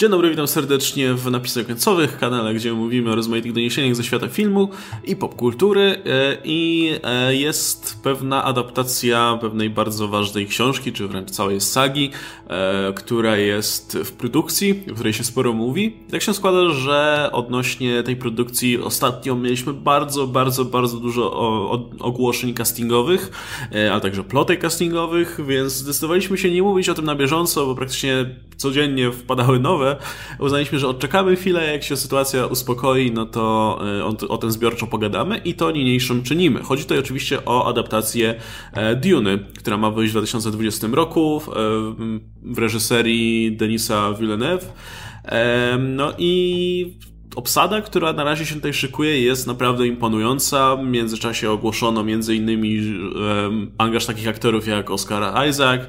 Dzień dobry, witam serdecznie w napisach końcowych, kanale, gdzie mówimy o rozmaitych doniesieniach ze świata filmu i popkultury e, i e, jest pewna adaptacja pewnej bardzo ważnej książki, czy wręcz całej sagi, e, która jest w produkcji, o której się sporo mówi. Tak się składa, że odnośnie tej produkcji ostatnio mieliśmy bardzo, bardzo, bardzo dużo ogłoszeń castingowych, a także plotek castingowych, więc zdecydowaliśmy się nie mówić o tym na bieżąco, bo praktycznie codziennie wpadały nowe, uznaliśmy, że odczekamy chwilę, jak się sytuacja uspokoi, no to e, o, o tym zbiorczo pogadamy i to niniejszym czynimy. Chodzi tutaj oczywiście o adaptację e, Duny, która ma wyjść w 2020 roku e, w reżyserii Denisa Villeneuve. No i obsada, która na razie się tutaj szykuje, jest naprawdę imponująca. W międzyczasie ogłoszono m.in. Angaż takich aktorów jak Oscar Isaac,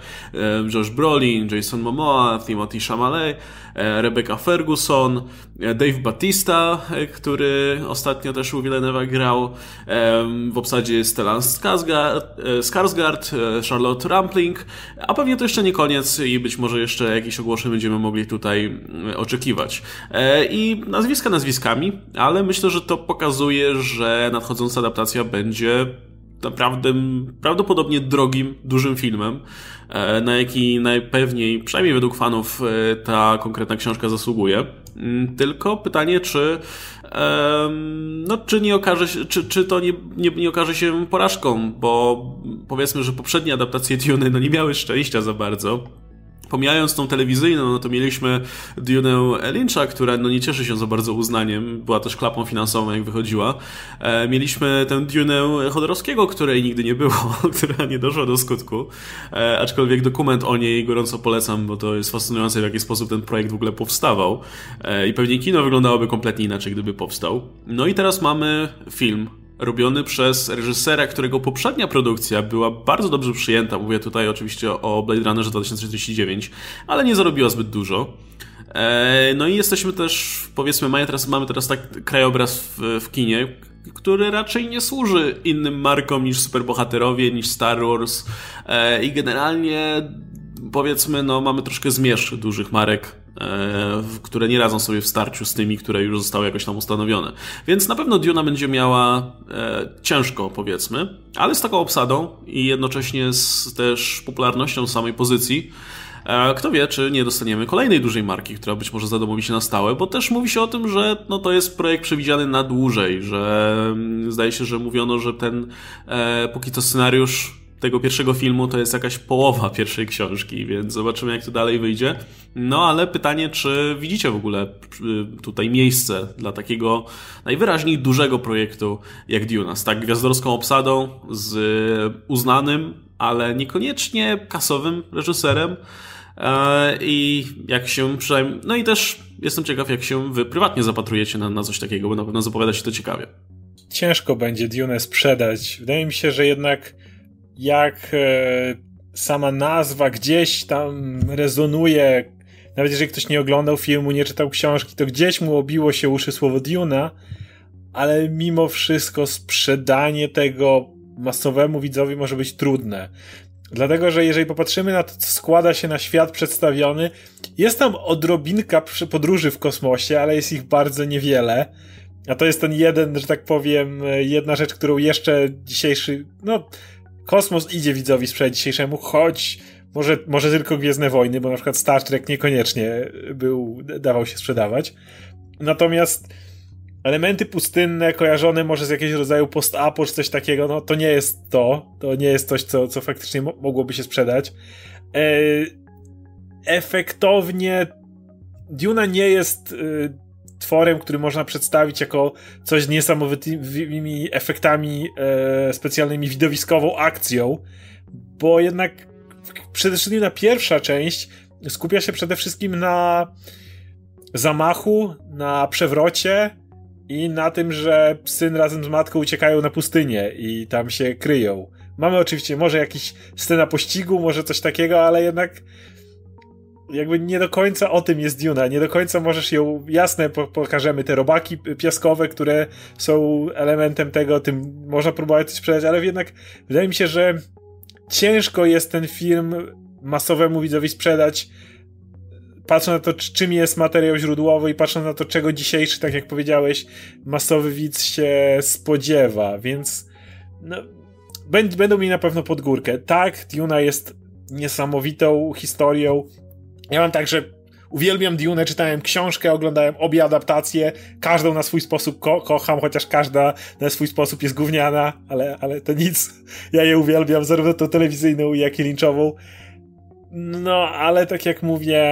Josh Brolin, Jason Momoa, Timothy Chalamet, Rebecca Ferguson, e, Dave Batista, e, który ostatnio też u Villeneuve grał. W obsadzie jest Stellan Skarsgård, Charlotte Rampling, a pewnie to jeszcze nie koniec i być może jeszcze jakieś ogłoszenia będziemy mogli tutaj oczekiwać. I nazwiska nazwiskami, ale myślę, że to pokazuje, że nadchodząca adaptacja będzie naprawdę prawdopodobnie drogim, dużym filmem, e, na jaki najpewniej, przynajmniej według fanów, e, ta konkretna książka zasługuje. Mm, tylko pytanie, czy no, czy nie okaże się, czy, czy to nie, nie, nie okaże się porażką, bo powiedzmy, że poprzednie adaptacje Dune no nie miały szczęścia za bardzo. Pomijając tą telewizyjną, no to mieliśmy Dune Lyncha, która no nie cieszy się za bardzo uznaniem, była też klapą finansową jak wychodziła. E, mieliśmy tę Dune Chodorowskiego, której nigdy nie było, która nie doszła do skutku, e, aczkolwiek dokument o niej gorąco polecam, bo to jest fascynujące w jaki sposób ten projekt w ogóle powstawał e, i pewnie kino wyglądałoby kompletnie inaczej, gdyby powstał. No i teraz mamy film robiony przez reżysera, którego poprzednia produkcja była bardzo dobrze przyjęta. Mówię tutaj oczywiście o Blade Runnerze 2049, ale nie zarobiła zbyt dużo. E, no i jesteśmy też, powiedzmy, mamy teraz, mamy teraz tak krajobraz w, w kinie, który raczej nie służy innym markom niż superbohaterowie, niż Star Wars e, i generalnie powiedzmy, no mamy troszkę zmierzch dużych marek które nie radzą sobie w starciu z tymi, które już zostały jakoś tam ustanowione. Więc na pewno Duna będzie miała e, ciężko, powiedzmy, ale z taką obsadą i jednocześnie z też popularnością samej pozycji. E, kto wie, czy nie dostaniemy kolejnej dużej marki, która być może zadomowi się na stałe, bo też mówi się o tym, że no, to jest projekt przewidziany na dłużej, że mm, zdaje się, że mówiono, że ten e, póki to scenariusz tego pierwszego filmu to jest jakaś połowa pierwszej książki, więc zobaczymy jak to dalej wyjdzie. No ale pytanie, czy widzicie w ogóle y, tutaj miejsce dla takiego najwyraźniej dużego projektu jak Duna, z tak gwiazdorską obsadą, z uznanym, ale niekoniecznie kasowym reżyserem e, i jak się przynajmniej, no i też jestem ciekaw jak się wy prywatnie zapatrujecie na, na coś takiego, bo na pewno zapowiada się to ciekawie. Ciężko będzie Dune sprzedać. Wydaje mi się, że jednak jak e, sama nazwa gdzieś tam rezonuje, nawet jeżeli ktoś nie oglądał filmu, nie czytał książki, to gdzieś mu obiło się uszy słowo Duna, ale mimo wszystko sprzedanie tego masowemu widzowi może być trudne. Dlatego, że jeżeli popatrzymy na to, co składa się na świat przedstawiony, jest tam odrobinka podróży w kosmosie, ale jest ich bardzo niewiele. A to jest ten jeden, że tak powiem, jedna rzecz, którą jeszcze dzisiejszy, no, kosmos idzie widzowi sprzedać dzisiejszemu, choć może, może tylko Gwiezdne Wojny, bo na przykład Star Trek niekoniecznie był, dawał się sprzedawać. Natomiast elementy pustynne kojarzone może z jakiegoś rodzaju post-apo czy coś takiego, no to nie jest to. To nie jest coś, co, co faktycznie mogłoby się sprzedać. E, efektownie Duna nie jest e, tworem, który można przedstawić jako coś z niesamowitymi efektami e, specjalnymi, widowiskową akcją, bo jednak przede wszystkim na pierwsza część skupia się przede wszystkim na zamachu, na przewrocie i na tym, że syn razem z matką uciekają na pustynię i tam się kryją. Mamy oczywiście może jakiś scena pościgu, może coś takiego, ale jednak jakby nie do końca o tym jest Duna, nie do końca możesz ją, jasne, pokażemy te robaki piaskowe, które są elementem tego, tym można próbować coś sprzedać, ale jednak wydaje mi się, że ciężko jest ten film masowemu widzowi sprzedać patrzę na to, czym jest materiał źródłowy i patrzę na to, czego dzisiejszy, tak jak powiedziałeś, masowy widz się spodziewa, więc no, będą mi na pewno pod górkę. Tak, Duna jest niesamowitą historią. Ja mam tak, że uwielbiam Dune, czytałem książkę, oglądałem obie adaptacje, każdą na swój sposób ko kocham, chociaż każda na swój sposób jest gówniana, ale, ale to nic. Ja je uwielbiam, zarówno tą telewizyjną, jak i linczową. No, ale tak jak mówię,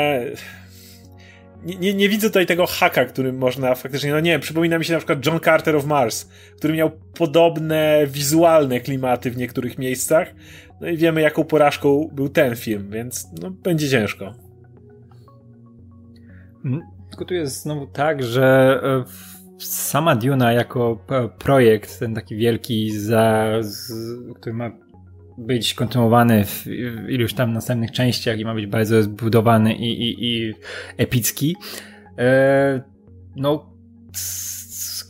nie, nie, nie, widzę tutaj tego haka, którym można faktycznie, no nie wiem, przypomina mi się na przykład John Carter of Mars, który miał podobne wizualne klimaty w niektórych miejscach, no i wiemy jaką porażką był ten film, więc no, będzie ciężko. Tylko tu jest znowu tak, że e, sama Duna jako e, projekt, ten taki wielki, za, z, który ma być kontynuowany w iluś tam następnych częściach i ma być bardzo zbudowany i, i, i epicki. E, no,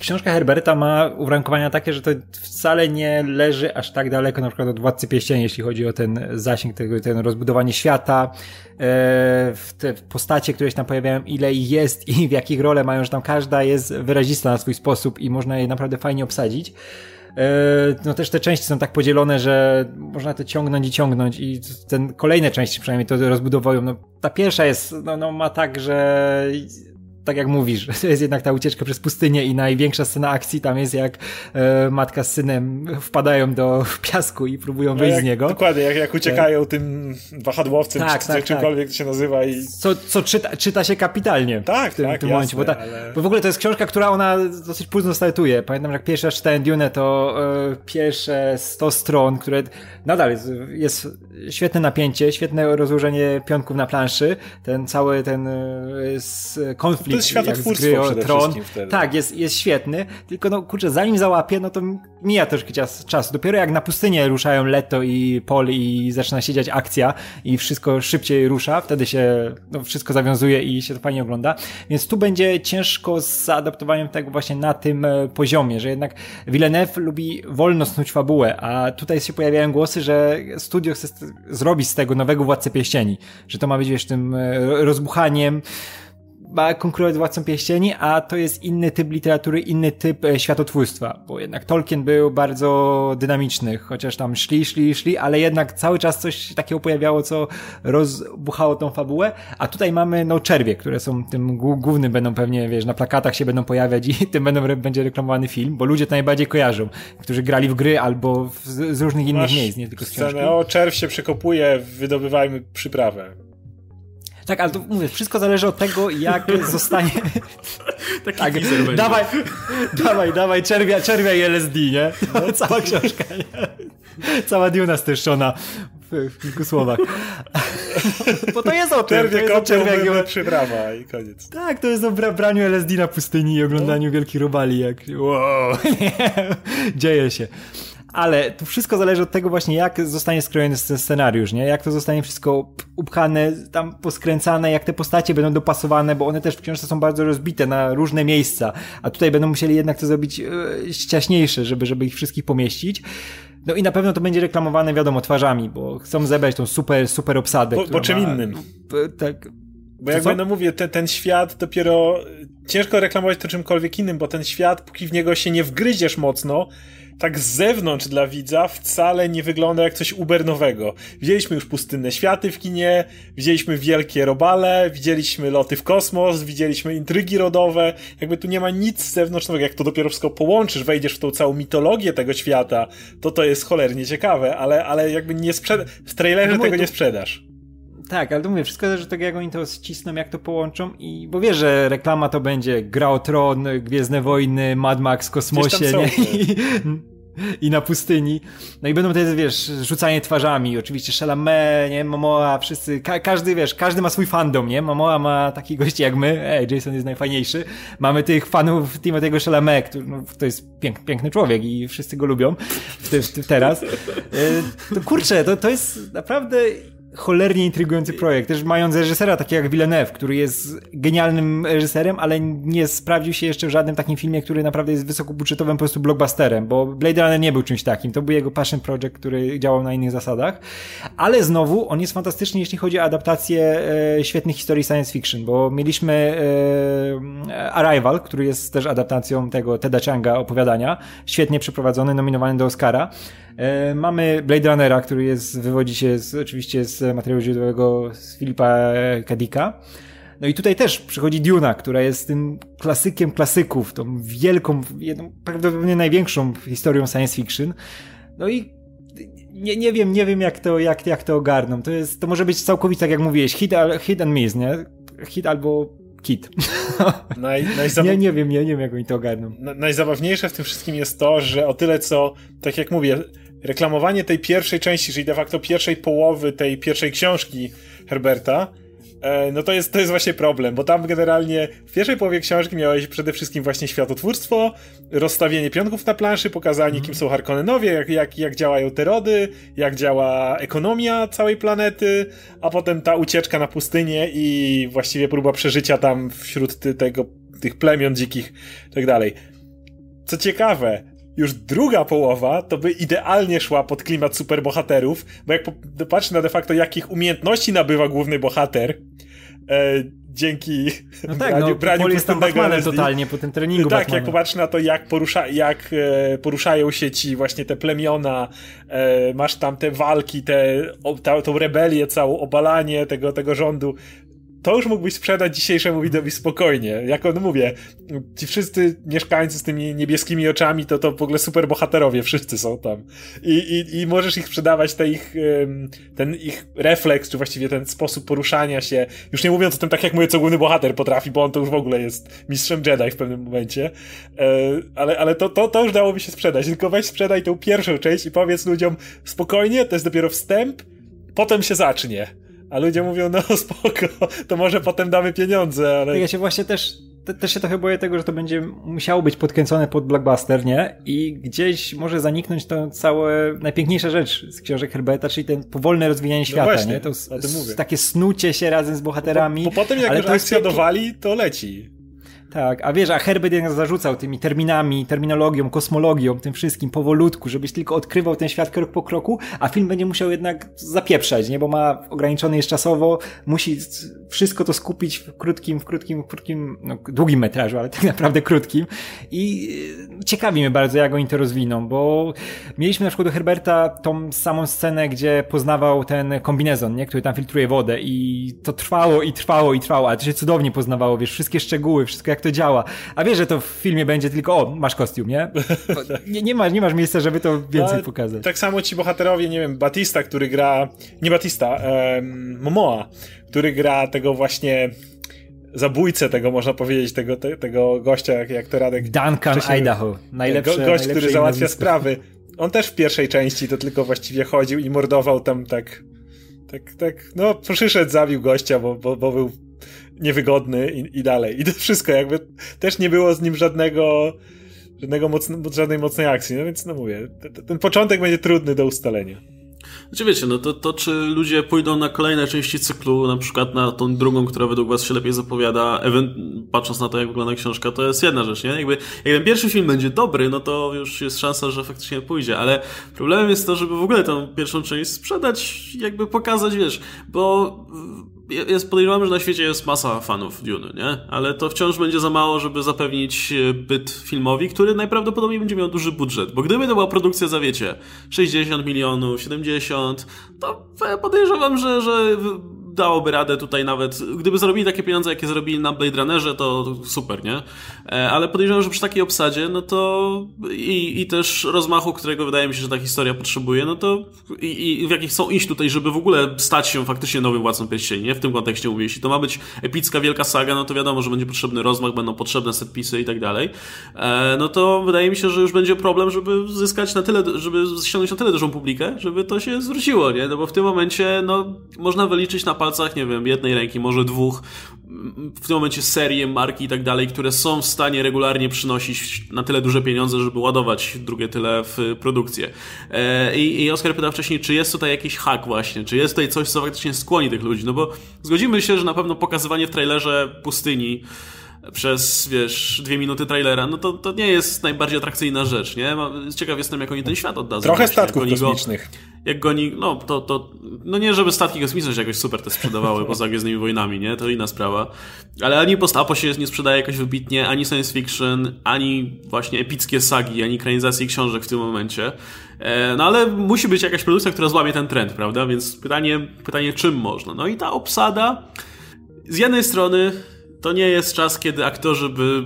książka Herberta ma uwarunkowania takie, że to wcale nie leży aż tak daleko na przykład od Władcy Pierścieni, jeśli chodzi o ten zasięg tego, ten rozbudowanie świata, e, te postacie, które się tam pojawiają, ile ich jest i w jakich role mają, że tam każda jest wyrazista na swój sposób i można je naprawdę fajnie obsadzić. E, no też te części są tak podzielone, że można to ciągnąć i ciągnąć i ten kolejne części przynajmniej to rozbudowują. No, ta pierwsza jest, no, no ma tak, że tak jak mówisz, to jest jednak ta ucieczka przez pustynię i największa scena akcji tam jest jak e, matka z synem wpadają do piasku i próbują no wyjść jak, z niego. Dokładnie, jak, jak uciekają tak. tym wahadłowcem, tak, czy, tak, czymkolwiek tak. się nazywa. I... Co, co czyta, czyta się kapitalnie tak, w tym, tak, w tym jasne, momencie, bo, ta, ale... bo w ogóle to jest książka, która ona dosyć późno startuje. Pamiętam, jak pierwszy raz czytałem Dune, to e, pierwsze 100 stron, które nadal jest, jest świetne napięcie, świetne rozłożenie pionków na planszy, ten cały ten e, konflikt jest światotwórstwo przede Tron. Tak, jest, jest świetny, tylko no kurczę, zanim załapię, no to mija troszkę czas, czas. Dopiero jak na pustynię ruszają Leto i Pol i zaczyna się dziać akcja i wszystko szybciej rusza, wtedy się no, wszystko zawiązuje i się to fajnie ogląda. Więc tu będzie ciężko z zaadaptowaniem tego właśnie na tym e, poziomie, że jednak Villeneuve lubi wolno snuć fabułę, a tutaj się pojawiają głosy, że studio chce zrobić z tego nowego Władcę Pieścieni, że to ma być wiesz tym e, rozbuchaniem, ma konkurować z Władcą Pierścieni, a to jest inny typ literatury, inny typ e, światotwórstwa, bo jednak Tolkien był bardzo dynamiczny, chociaż tam szli, szli, szli, ale jednak cały czas coś takiego pojawiało, co rozbuchało tą fabułę, a tutaj mamy no czerwie, które są tym głównym, będą pewnie, wiesz, na plakatach się będą pojawiać i tym będą, będzie reklamowany film, bo ludzie to najbardziej kojarzą, którzy grali w gry albo w, z różnych innych miejsc, nie tylko z książki. O, czerw się przekopuje, wydobywajmy przyprawę. Tak, ale to mówię, wszystko zależy od tego, jak zostanie. Taki tak, dawaj, dawaj, dawaj, czerwia, czerwia i LSD, nie? No, cała książka, nie? Cała Duna streszczona w, w kilku słowach. Bo to jest o tym. Czerwie to czerwia przybrawa i koniec. Tak, to jest o bra braniu LSD na pustyni i oglądaniu no. wielkich robali, jak wow, nie, dzieje się ale to wszystko zależy od tego właśnie, jak zostanie skrojony ten scenariusz, nie? Jak to zostanie wszystko upchane, tam poskręcane, jak te postacie będą dopasowane, bo one też w książce są bardzo rozbite na różne miejsca, a tutaj będą musieli jednak to zrobić e, ściaśniejsze, żeby, żeby ich wszystkich pomieścić. No i na pewno to będzie reklamowane, wiadomo, twarzami, bo chcą zebrać tą super, super obsadę. Bo, bo czym ma, innym. Tak. Bo jak będę mówię, ten, ten świat dopiero ciężko reklamować to czymkolwiek innym, bo ten świat, póki w niego się nie wgryziesz mocno, tak z zewnątrz dla widza wcale nie wygląda jak coś ubernowego. Widzieliśmy już pustynne światy w kinie, widzieliśmy wielkie robale, widzieliśmy loty w kosmos, widzieliśmy intrygi rodowe. Jakby tu nie ma nic zewnętrznego. Jak to dopiero wszystko połączysz, wejdziesz w tą całą mitologię tego świata, to to jest cholernie ciekawe, ale, ale jakby nie sprzeda- w trailerze no tego to... nie sprzedasz. Tak, ale to mówię, wszystko zależy od tego, jak oni to ścisną, jak to połączą i, bo wiesz, że reklama to będzie Gra o Tron, Gwiezdne Wojny, Mad Max w kosmosie, nie? I, I, na pustyni. No i będą te, wiesz, rzucanie twarzami, oczywiście Chalamet, nie? Momoa, wszyscy, ka każdy, wiesz, każdy ma swój fandom, nie? Momoa ma taki gości jak my, ej, Jason jest najfajniejszy. Mamy tych fanów Timothy'ego Chalamet, który, no, to jest pięk, piękny człowiek i wszyscy go lubią w, w, w teraz. E, to kurczę, to, to jest naprawdę cholernie intrygujący projekt. Też mając reżysera takiego jak Villeneuve, który jest genialnym reżyserem, ale nie sprawdził się jeszcze w żadnym takim filmie, który naprawdę jest wysokobudżetowym po prostu blockbusterem, bo Blade Runner nie był czymś takim. To był jego passion project, który działał na innych zasadach. Ale znowu on jest fantastyczny, jeśli chodzi o adaptację e, świetnych historii science fiction, bo mieliśmy e, Arrival, który jest też adaptacją tego Teda Changa opowiadania, świetnie przeprowadzony, nominowany do Oscara. E, mamy Blade Runnera, który jest, wywodzi się z, oczywiście z materiału źródłowego z Filipa Kadika. No i tutaj też przychodzi Duna, która jest tym klasykiem klasyków, tą wielką, jedną, prawdopodobnie największą historią science fiction. No i nie, nie wiem, nie wiem jak to, jak, jak to ogarną. To jest, to może być całkowicie tak jak mówiłeś, hit, hit and miss, nie? Hit albo kit. Naj, nie, nie wiem, nie, nie wiem jak oni to ogarną. Na, najzabawniejsze w tym wszystkim jest to, że o tyle co, tak jak mówię, reklamowanie tej pierwszej części, czyli de facto pierwszej połowy tej pierwszej książki Herberta, e, no to jest, to jest właśnie problem, bo tam generalnie w pierwszej połowie książki miałeś przede wszystkim właśnie światotwórstwo, rozstawienie pionków na planszy, pokazanie mm. kim są Harkonnenowie, jak, jak, jak działają te rody, jak działa ekonomia całej planety, a potem ta ucieczka na pustynię i właściwie próba przeżycia tam wśród ty, tego, tych plemion dzikich i tak dalej. Co ciekawe, już druga połowa to by idealnie szła pod klimat superbohaterów, bo jak patrzę na de facto jakich umiejętności nabywa główny bohater, e, dzięki no tak, braniu, no, braniu jest tam Batmanem totalnie po tym treningu Tak, Batmana. jak popatrzę na to, jak, porusza, jak e, poruszają się ci właśnie te plemiona, e, masz tam te walki, te, o, ta, tą rebelię całą, obalanie tego, tego rządu, to już mógłbyś sprzedać dzisiejszemu widowi spokojnie. Jak on mówię, ci wszyscy mieszkańcy z tymi niebieskimi oczami, to to w ogóle super bohaterowie, wszyscy są tam. I, i, i możesz ich sprzedawać, te ich, ten ich refleks, czy właściwie ten sposób poruszania się. Już nie mówiąc o tym, tak jak mówię, co główny bohater potrafi, bo on to już w ogóle jest mistrzem Jedi w pewnym momencie. E, ale, ale to, to, to już dałoby się sprzedać. Tylko weź sprzedaj tą pierwszą część i powiedz ludziom spokojnie, to jest dopiero wstęp, potem się zacznie. A ludzie mówią, no spoko, to może potem damy pieniądze, ale... Ja się właśnie też, te, też się trochę boję tego, że to będzie musiało być podkręcone pod blockbuster, nie? I gdzieś może zaniknąć to całe, najpiękniejsza rzecz z książek Herberta, czyli ten powolne rozwijanie no świata, no właśnie, nie? To takie snucie się razem z bohaterami. Bo, bo potem jak ale już akcja dowali, to leci. Tak, a wiesz, a Herbert jednak zarzucał tymi terminami, terminologią, kosmologią, tym wszystkim powolutku, żebyś tylko odkrywał ten świat krok po kroku, a film będzie musiał jednak zapieprzać, nie? Bo ma ograniczony jest czasowo, musi wszystko to skupić w krótkim, w krótkim, w krótkim, no, długim metrażu, ale tak naprawdę krótkim. I e, ciekawi mnie bardzo, jak oni to rozwiną, bo mieliśmy na przykład do Herberta tą samą scenę, gdzie poznawał ten kombinezon, nie? Który tam filtruje wodę i to trwało i trwało i trwało, ale to się cudownie poznawało, wiesz, wszystkie szczegóły, wszystko jak to działa. A wiesz, że to w filmie będzie tylko, o, masz kostium, nie? Nie, nie, masz, nie masz miejsca, żeby to więcej no, pokazać. Tak samo ci bohaterowie, nie wiem, Batista, który gra, nie Batista, um, Momoa, który gra tego właśnie zabójcę tego, można powiedzieć, tego, te, tego gościa, jak, jak to Radek... Duncan Idaho. Najlepszy, go, Gość, który załatwia sprawy. On też w pierwszej części to tylko właściwie chodził i mordował tam tak... Tak, tak, no przyszedł, zabił gościa, bo, bo, bo był niewygodny i, i dalej. I to wszystko jakby też nie było z nim żadnego żadnego mocno, żadnej mocnej akcji, no więc no mówię, ten, ten początek będzie trudny do ustalenia. Znaczy wiecie, no to, to czy ludzie pójdą na kolejne części cyklu, na przykład na tą drugą, która według was się lepiej zapowiada, patrząc na to, jak wygląda książka, to jest jedna rzecz, nie? Jakby, jak ten pierwszy film będzie dobry, no to już jest szansa, że faktycznie pójdzie, ale problemem jest to, żeby w ogóle tą pierwszą część sprzedać, jakby pokazać, wiesz, bo jest, podejrzewam, że na świecie jest masa fanów Dune, nie? Ale to wciąż będzie za mało, żeby zapewnić e, byt filmowi, który najprawdopodobniej będzie miał duży budżet. Bo gdyby to była produkcja za, wiecie, 60 milionów, 70, to podejrzewam, że, że dałoby radę tutaj nawet, gdyby zrobili takie pieniądze, jakie zrobili na Blade Runnerze, to super, nie? E, ale podejrzewam, że przy takiej obsadzie, no to i, i też rozmachu, którego wydaje mi się, że ta historia potrzebuje, no to i, i w jakich chcą iść tutaj, żeby w ogóle stać się faktycznie nowym Władcą Pierścieni, nie? W tym kontekście mówię, jeśli to ma być epicka, wielka saga, no to wiadomo, że będzie potrzebny rozmach, będą potrzebne setpisy i tak dalej, e, no to wydaje mi się, że już będzie problem, żeby zyskać na tyle, żeby ściągnąć na tyle dużą publikę, żeby to się zwróciło, nie? No bo w tym momencie, no, można wyliczyć na palcach nie wiem, jednej ręki, może dwóch, w tym momencie serie, marki i tak dalej, które są w stanie regularnie przynosić na tyle duże pieniądze, żeby ładować drugie tyle w produkcję. E, I, I Oskar pytał wcześniej, czy jest tutaj jakiś hack właśnie, czy jest tutaj coś, co faktycznie skłoni tych ludzi, no bo zgodzimy się, że na pewno pokazywanie w trailerze pustyni przez, wiesz, dwie minuty trailera, no to, to nie jest najbardziej atrakcyjna rzecz, nie? Ciekaw jestem, jak oni ten świat oddadzą. Trochę właśnie, statków jak kosmicznych. Go, jak goni, no to, to, no nie żeby statki kosmiczne się jakoś super te sprzedawały poza Gwiezdnymi Wojnami, nie? To inna sprawa. Ale ani post-apo się nie sprzedaje jakoś wybitnie, ani science fiction, ani właśnie epickie sagi, ani ekranizacje książek w tym momencie. E, no ale musi być jakaś produkcja, która złamie ten trend, prawda? Więc pytanie, pytanie czym można? No i ta obsada z jednej strony to nie jest czas, kiedy aktorzy by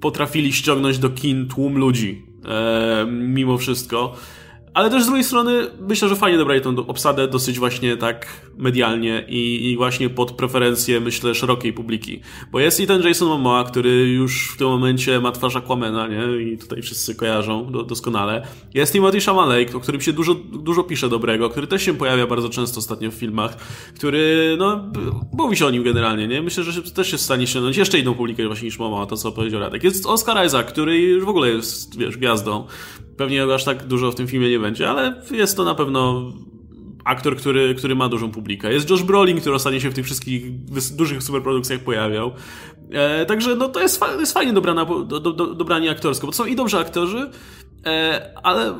potrafili ściągnąć do kin tłum ludzi. E, mimo wszystko. Ale też z drugiej strony myślę, że fajnie dobrali tą obsadę dosyć właśnie tak medialnie i, i, właśnie pod preferencje, myślę, szerokiej publiki. Bo jest i ten Jason Momoa, który już w tym momencie ma twarz Aquamana, nie? I tutaj wszyscy kojarzą do, doskonale. Jest Timothy Chalamet, o którym się dużo, dużo pisze dobrego, który też się pojawia bardzo często ostatnio w filmach, który, no, mówi się o nim generalnie, nie? Myślę, że też jest w stanie ściągnąć jeszcze inną publikę właśnie niż Momoa, to co powiedział Radek. Jest Oscar Isaac, który już w ogóle jest, wiesz, gwiazdą. Pewnie aż tak dużo w tym filmie nie będzie, ale jest to na pewno aktor, który, który ma dużą publikę. Jest Josh Brolin, który ostatnio się w tych wszystkich dużych superprodukcjach pojawiał. E, także no, to, jest, to jest fajnie dobrana, do, do, dobrani aktorsko, bo to są i dobrzy aktorzy, e, ale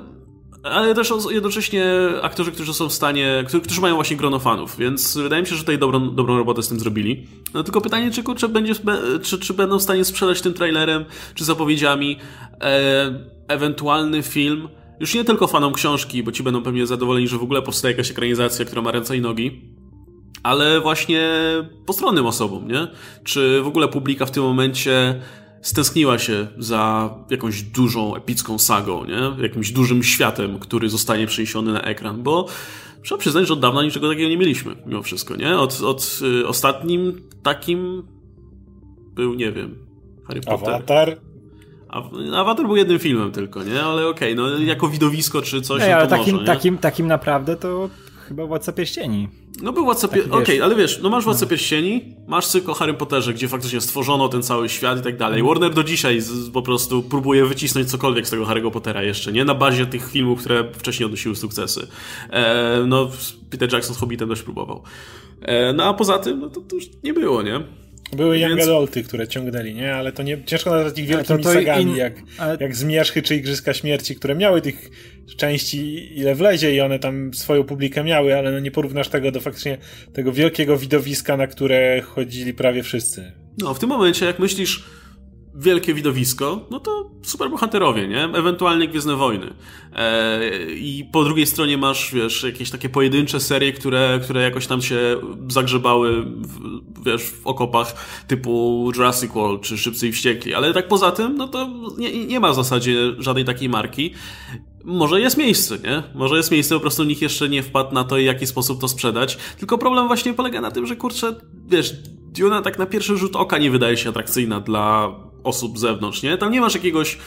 ale też jednocześnie aktorzy, którzy są w stanie, którzy, którzy mają właśnie grono fanów, więc wydaje mi się, że tutaj dobrą, dobrą robotę z tym zrobili. No tylko pytanie, czy, kurczę, będzie, czy, czy będą w stanie sprzedać tym trailerem, czy zapowiedziami e, ewentualny film, już nie tylko fanom książki, bo ci będą pewnie zadowoleni, że w ogóle powstaje jakaś ekranizacja, która ma ręce i nogi, ale właśnie postronnym osobom, nie? Czy w ogóle publika w tym momencie stęskniła się za jakąś dużą, epicką sagą, nie? Jakimś dużym światem, który zostanie przeniesiony na ekran, bo trzeba przyznać, że od dawna niczego takiego nie mieliśmy, mimo wszystko, nie? Od, od y, ostatnim takim był, nie wiem, Harry Potter. Avatar? Avatar był jednym filmem tylko, nie? Ale okej, okay, no jako widowisko czy coś, Ej, no ale takim, może, takim, takim naprawdę to chyba Władca Pierścieni. No był Władca Pierścieni, okej, okay, ale wiesz, no masz Władcę no. Pierścieni, masz cykl o Harry Potterze, gdzie faktycznie stworzono ten cały świat i tak dalej. Warner do dzisiaj z, po prostu próbuje wycisnąć cokolwiek z tego Harry'ego Pottera jeszcze, nie? Na bazie tych filmów, które wcześniej odnosiły sukcesy. E, no, Peter Jackson z Hobbitem też próbował. E, no a poza tym, no to, to już nie było, nie? Były Young Więc... Adulty, które ciągnęli, nie? Ale to nie, ciężko nazwać ich wielkimi to, to sagami, in... jak, ale... jak Zmierzchy czy Igrzyska Śmierci, które miały tych części ile wlezie i one tam swoją publikę miały, ale no nie porównasz tego do faktycznie tego wielkiego widowiska, na które chodzili prawie wszyscy. No, w tym momencie, jak myślisz wielkie widowisko, no to superbohaterowie, nie? Ewentualnie Gwiezdne Wojny. E, I po drugiej stronie masz, wiesz, jakieś takie pojedyncze serie, które, które jakoś tam się zagrzebały, w, wiesz, w okopach typu Jurassic World czy Szybcy i Wściekli. Ale tak poza tym, no to nie, nie ma w zasadzie żadnej takiej marki. Może jest miejsce, nie? Może jest miejsce, po prostu nikt jeszcze nie wpadł na to, w jaki sposób to sprzedać. Tylko problem właśnie polega na tym, że kurczę, wiesz, Duna tak na pierwszy rzut oka nie wydaje się atrakcyjna dla osób z zewnątrz, nie? Tam nie masz jakiegoś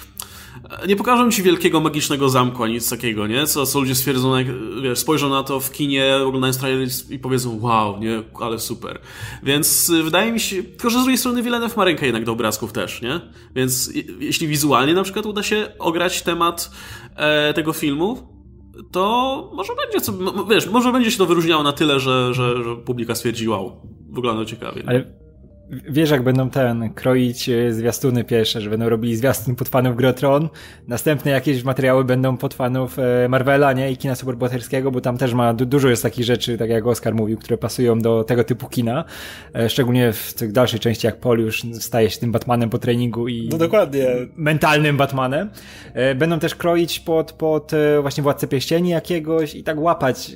nie pokażą ci wielkiego, magicznego zamku, ani nic takiego, nie? Co, co ludzie stwierdzą, jak, wiesz, spojrzą na to w kinie, oglądając trailer i powiedzą, wow, nie? Ale super. Więc y, wydaje mi się, tylko że z drugiej strony Villeneuve ma rękę jednak do obrazków też, nie? Więc jeśli wizualnie na przykład uda się ograć temat e, tego filmu, to może będzie co, wiesz, może będzie się to wyróżniało na tyle, że, że, że publika stwierdzi, wow, wygląda ciekawie. Ale wiesz, jak będą ten kroić e, zwiastuny pierwsze, że będą robili zwiastun pod fanów Grotron, następne jakieś materiały będą pod fanów e, Marvela, nie? I kina superbohaterskiego, bo tam też ma dużo jest takich rzeczy, tak jak Oskar mówił, które pasują do tego typu kina. E, szczególnie w tych dalszej części, jak Paul już staje się tym Batmanem po treningu i no dokładnie. mentalnym Batmanem. Będą też kroić pod, pod właśnie Władcę Pieścieni jakiegoś i tak łapać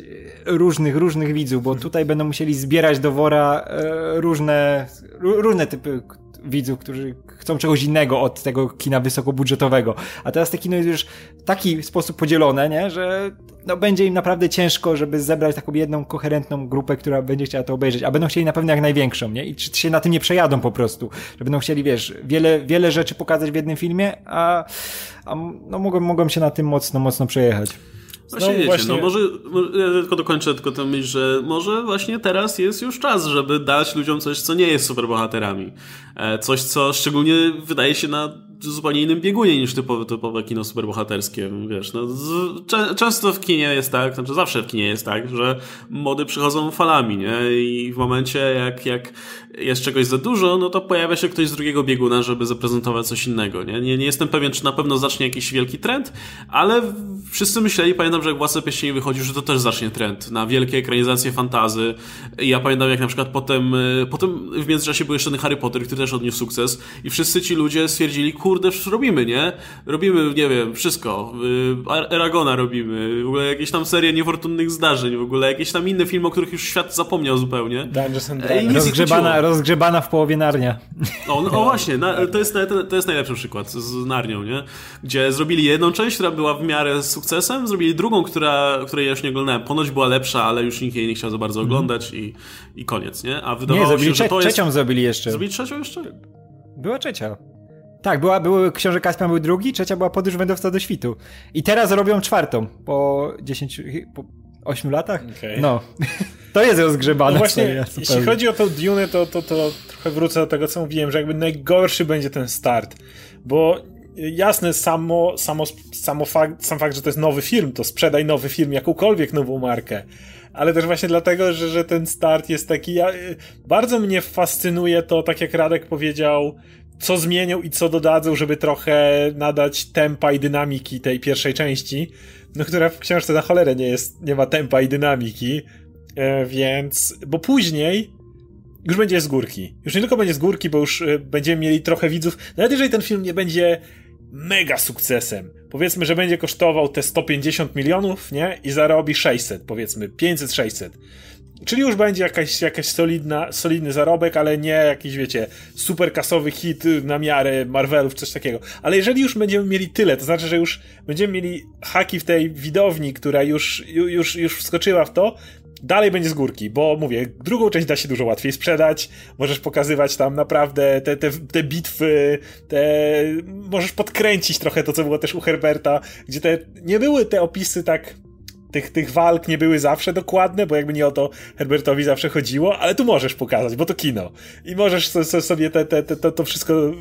różnych, różnych widzów, bo tutaj będą musieli zbierać do wora różne różne typy widzów, którzy chcą czegoś innego od tego kina wysokobudżetowego. A teraz te kino jest już w taki sposób podzielone, nie, że no, będzie im naprawdę ciężko, żeby zebrać taką jedną koherentną grupę, która będzie chciała to obejrzeć, a będą chcieli na pewno jak największą, nie? I czy się na tym nie przejadą po prostu, że będą chcieli, wiesz, wiele, wiele rzeczy pokazać w jednym filmie, a, a no, mogą, mogą się na tym mocno, mocno przejechać. Właśnie wiecie, właśnie... no może, ja tylko dokończę tylko tę myśl, że może właśnie teraz jest już czas, żeby dać ludziom coś, co nie jest superbohaterami. E, coś, co szczególnie wydaje się na zupełnie innym biegunie niż typowe, typowe kino superbohaterskie, wiesz, no, z, często w kinie jest tak, znaczy zawsze w kinie jest tak, że mody przychodzą falami, nie, i w momencie jak, jak jest czegoś za dużo, no to pojawia się ktoś z drugiego bieguna, żeby zaprezentować coś innego, nie, nie, nie jestem pewien, czy na pewno zacznie jakiś wielki trend, ale wszyscy myśleli, pamiętam, że jak Władca Pieścieni wychodził, że to też zacznie trend na wielkie ekranizacje fantazy, i ja pamiętam, jak na przykład potem, y, potem w międzyczasie był jeszcze ten Harry Potter, który też odniósł sukces i wszyscy ci ludzie stwierdzili, kurde, robimy, nie? Robimy, nie wiem, wszystko. Y, Eragona robimy, w ogóle jakieś tam serie niefortunnych zdarzeń, w ogóle jakieś tam inne filmy, o których już świat zapomniał zupełnie. Dungeons and Dragons. Rozgrzebana, rozgrzebana w połowie Narnia. O, no, o właśnie, na, to, jest, to jest najlepszy przykład z Narnią, nie? Gdzie zrobili jedną część, która była w miarę sukcesem, zrobili drugą, która, której ja już nie oglądałem. Ponoć była lepsza, ale już nikt jej nie chciał za bardzo mhm. oglądać i, i koniec, nie? A wydawało nie, się, że to jest... trzecią zrobili jeszcze. Zrobili trzecią jeszcze? Była trzecia. Tak, była, były, Książę Kaspian był drugi, trzecia była Podróż Wędrowca do Świtu. I teraz robią czwartą, po 10, po 8 latach? Okay. No. To jest rozgrzebane. No właśnie, seria, jeśli chodzi o tą Dune, to, to, to trochę wrócę do tego, co mówiłem, że jakby najgorszy będzie ten start, bo jasne, samo, samo, samo fakt, sam fakt, że to jest nowy film, to sprzedaj nowy film, jakąkolwiek nową markę, ale też właśnie dlatego, że, że ten start jest taki, ja, bardzo mnie fascynuje to, tak jak Radek powiedział, co zmienią i co dodadzą, żeby trochę nadać tempa i dynamiki tej pierwszej części, no która w książce na cholerę nie jest, nie ma tempa i dynamiki, e, więc, bo później już będzie z górki. Już nie tylko będzie z górki, bo już e, będziemy mieli trochę widzów, nawet jeżeli ten film nie będzie mega sukcesem, powiedzmy, że będzie kosztował te 150 milionów, nie? I zarobi 600, powiedzmy, 500-600 Czyli już będzie jakaś, jakaś solidna, solidny zarobek, ale nie jakiś, wiecie, super kasowy hit na miarę Marvelów, coś takiego. Ale jeżeli już będziemy mieli tyle, to znaczy, że już będziemy mieli haki w tej widowni, która już, już, już wskoczyła w to, dalej będzie z górki, bo mówię, drugą część da się dużo łatwiej sprzedać, możesz pokazywać tam naprawdę te, te, te bitwy, te, możesz podkręcić trochę to, co było też u Herberta, gdzie te, nie były te opisy tak tych, tych walk nie były zawsze dokładne, bo jakby nie o to Herbertowi zawsze chodziło, ale tu możesz pokazać, bo to kino. I możesz sobie te, te, te, to, to wszystko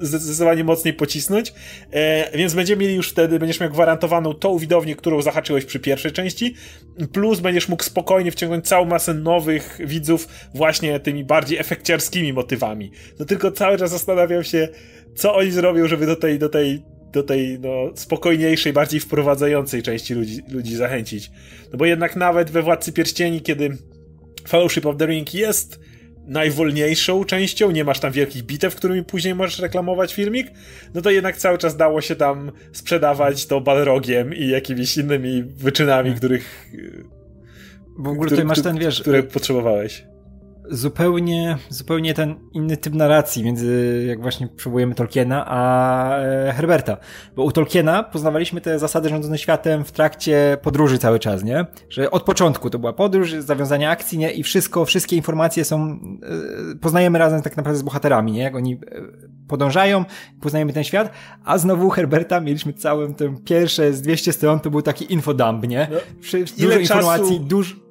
zdecydowanie mocniej pocisnąć, e, więc będziemy mieli już wtedy, będziesz miał gwarantowaną tą widownię, którą zahaczyłeś przy pierwszej części, plus będziesz mógł spokojnie wciągnąć całą masę nowych widzów właśnie tymi bardziej efekciarskimi motywami. No tylko cały czas zastanawiam się, co oni zrobią, żeby do tej, do tej do tej no, spokojniejszej, bardziej wprowadzającej części ludzi, ludzi zachęcić. No bo jednak nawet we Władcy Pierścieni, kiedy Fellowship of the Ring jest najwolniejszą częścią, nie masz tam wielkich bitew, którymi później możesz reklamować filmik, no to jednak cały czas dało się tam sprzedawać to balrogiem i jakimiś innymi wyczynami, których w ogóle tutaj masz ten, wiesz... Które potrzebowałeś zupełnie, zupełnie ten inny typ narracji między, jak właśnie przywołujemy Tolkiena, a e, Herberta. Bo u Tolkiena poznawaliśmy te zasady rządzone światem w trakcie podróży cały czas, nie? Że od początku to była podróż, zawiązanie akcji, nie? I wszystko, wszystkie informacje są, e, poznajemy razem tak naprawdę z bohaterami, nie? Jak oni e, podążają, poznajemy ten świat, a znowu u Herberta mieliśmy całym tym pierwsze z 200 stron, to był taki infodump, nie? No, dużo informacji, dużo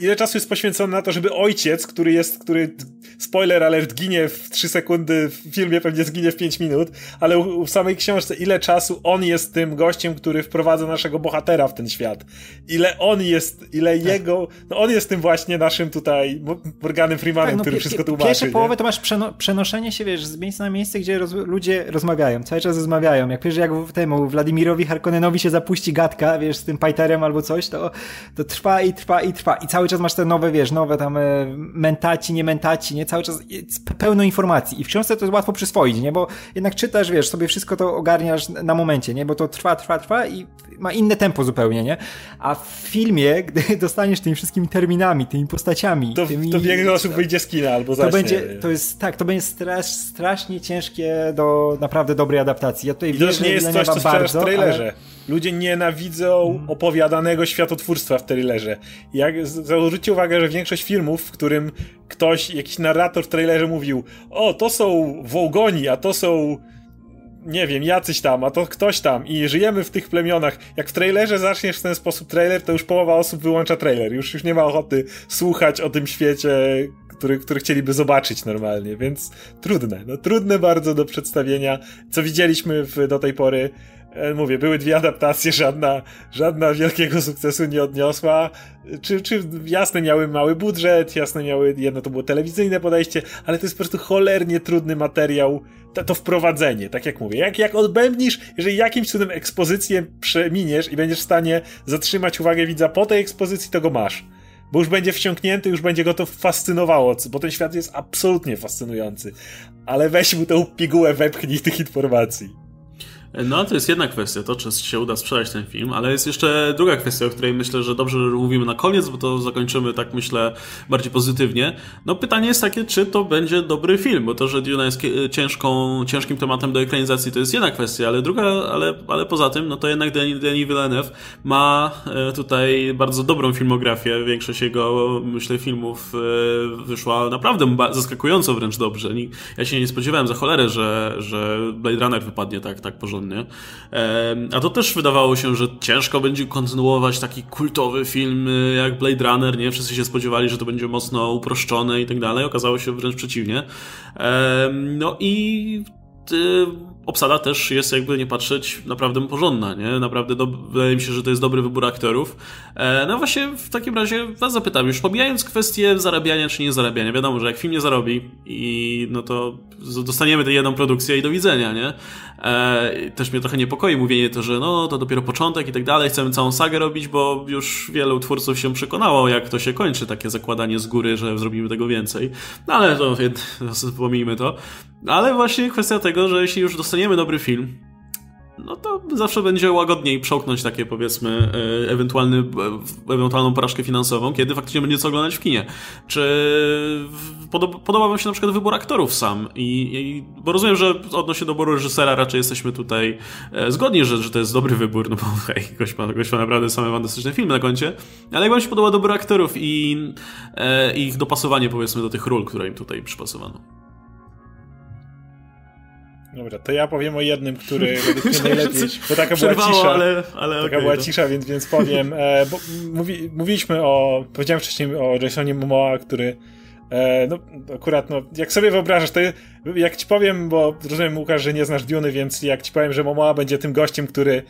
ile czasu jest poświęcone na to, żeby ojciec, który jest, który, spoiler alert, ginie w 3 sekundy, w filmie pewnie zginie w 5 minut, ale u, w samej książce, ile czasu on jest tym gościem, który wprowadza naszego bohatera w ten świat. Ile on jest, ile tak. jego, no on jest tym właśnie naszym tutaj Morganem Freemanem, tak, no, który wszystko tłumaczy. Pierwsze połowę to masz przeno przenoszenie się, wiesz, z miejsca na miejsce, gdzie roz ludzie rozmawiają, cały czas rozmawiają. Jak pierwszy, jak temu Wladimirowi Harkonnenowi się zapuści gadka, wiesz, z tym Pajterem albo coś, to, to trwa i trwa i trwa. I cały czas masz te nowe, wiesz, nowe tam e, mentaci, nie mentaci, nie? Cały czas pełno informacji i w książce to jest łatwo przyswoić, nie? Bo jednak czytasz, wiesz, sobie wszystko to ogarniasz na momencie, nie? Bo to trwa, trwa, trwa i ma inne tempo zupełnie, nie? A w filmie, gdy dostaniesz tymi wszystkimi terminami, tymi postaciami... To, tymi, to wiele osób wyjdzie z kina albo zacznie. To będzie, to jest, tak, to będzie strasz, strasznie ciężkie do naprawdę dobrej adaptacji. Ja tutaj I to nie jest coś, co bardzo, w trailerze. Ale... Ludzie nienawidzą mm. opowiadanego światotwórstwa w trailerze. Jak zwróćcie uwagę, że większość filmów, w którym ktoś, jakiś narrator w trailerze mówił o, to są Wołgoni, a to są nie wiem, jacyś tam, a to ktoś tam i żyjemy w tych plemionach. Jak w trailerze zaczniesz w ten sposób trailer, to już połowa osób wyłącza trailer. Już, już nie ma ochoty słuchać o tym świecie, który, który chcieliby zobaczyć normalnie, więc trudne, no trudne bardzo do przedstawienia. Co widzieliśmy w, do tej pory, e, mówię, były dwie adaptacje, żadna, żadna wielkiego sukcesu nie odniosła. Czy, czy jasne miały mały budżet, jasne miały, jedno to było telewizyjne podejście, ale to jest po prostu cholernie trudny materiał, to, to wprowadzenie, tak jak mówię. Jak, jak odbębnisz, jeżeli jakimś cudem ekspozycję przeminiesz i będziesz w stanie zatrzymać uwagę widza po tej ekspozycji, to go masz bo już będzie wciągnięty, już będzie go to fascynowało, bo ten świat jest absolutnie fascynujący. Ale weź mu tę pigułę, wepchnij tych informacji. No, to jest jedna kwestia, to czy się uda sprzedać ten film, ale jest jeszcze druga kwestia, o której myślę, że dobrze mówimy na koniec, bo to zakończymy tak myślę bardziej pozytywnie. No pytanie jest takie, czy to będzie dobry film, bo to, że Duna jest ciężką, ciężkim tematem do ekranizacji to jest jedna kwestia, ale druga, ale, ale poza tym, no to jednak Denis, Denis Villeneuve ma e, tutaj bardzo dobrą filmografię, większość jego, myślę, filmów e, wyszła naprawdę zaskakująco wręcz dobrze. Ja się nie spodziewałem za cholerę, że, że Blade Runner wypadnie tak, tak porządnie nie? A to też wydawało się, że ciężko będzie kontynuować taki kultowy film y, jak Blade Runner, nie? Wszyscy się spodziewali, że to będzie mocno uproszczone i tak dalej. Okazało się wręcz przeciwnie. No i y, obsada też jest, jakby nie patrzeć, naprawdę porządna, nie? Naprawdę do, wydaje mi się, że to jest dobry wybór aktorów. E, no właśnie, w takim razie was zapytam, już pomijając kwestię zarabiania czy nie zarabiania, wiadomo, że jak film nie zarobi i no to dostaniemy tę jedną produkcję i do widzenia, nie? E, też mnie trochę niepokoi mówienie to, że no to dopiero początek i tak dalej, chcemy całą sagę robić, bo już wielu twórców się przekonało, jak to się kończy, takie zakładanie z góry, że zrobimy tego więcej. No ale to, pomijmy to. Ale właśnie kwestia tego, że jeśli już dostaniemy dobry film, no to zawsze będzie łagodniej przełknąć takie powiedzmy e, ewentualny, e, ewentualną porażkę finansową, kiedy faktycznie będzie co oglądać w kinie. Czy podoba, podoba wam się na przykład wybór aktorów sam? I, i, bo rozumiem, że odnośnie doboru reżysera raczej jesteśmy tutaj e, zgodni, że, że to jest dobry wybór, no bo hej, gość ma, gość ma naprawdę same fantastyczne filmy na koncie, ale jak wam się podoba dobór aktorów i e, ich dopasowanie powiedzmy do tych ról, które im tutaj przypasowano? Dobra, to ja powiem o jednym, który według mnie najlepiej, bo taka była cisza, ale, ale taka okay, była no. cisza, więc, więc powiem, e, bo mówi, mówiliśmy o, powiedziałem wcześniej o Jasonie Momoa, który e, no akurat, no, jak sobie wyobrażasz, to jak ci powiem, bo rozumiem Łukasz, że nie znasz Duny, więc jak ci powiem, że Momoa będzie tym gościem, który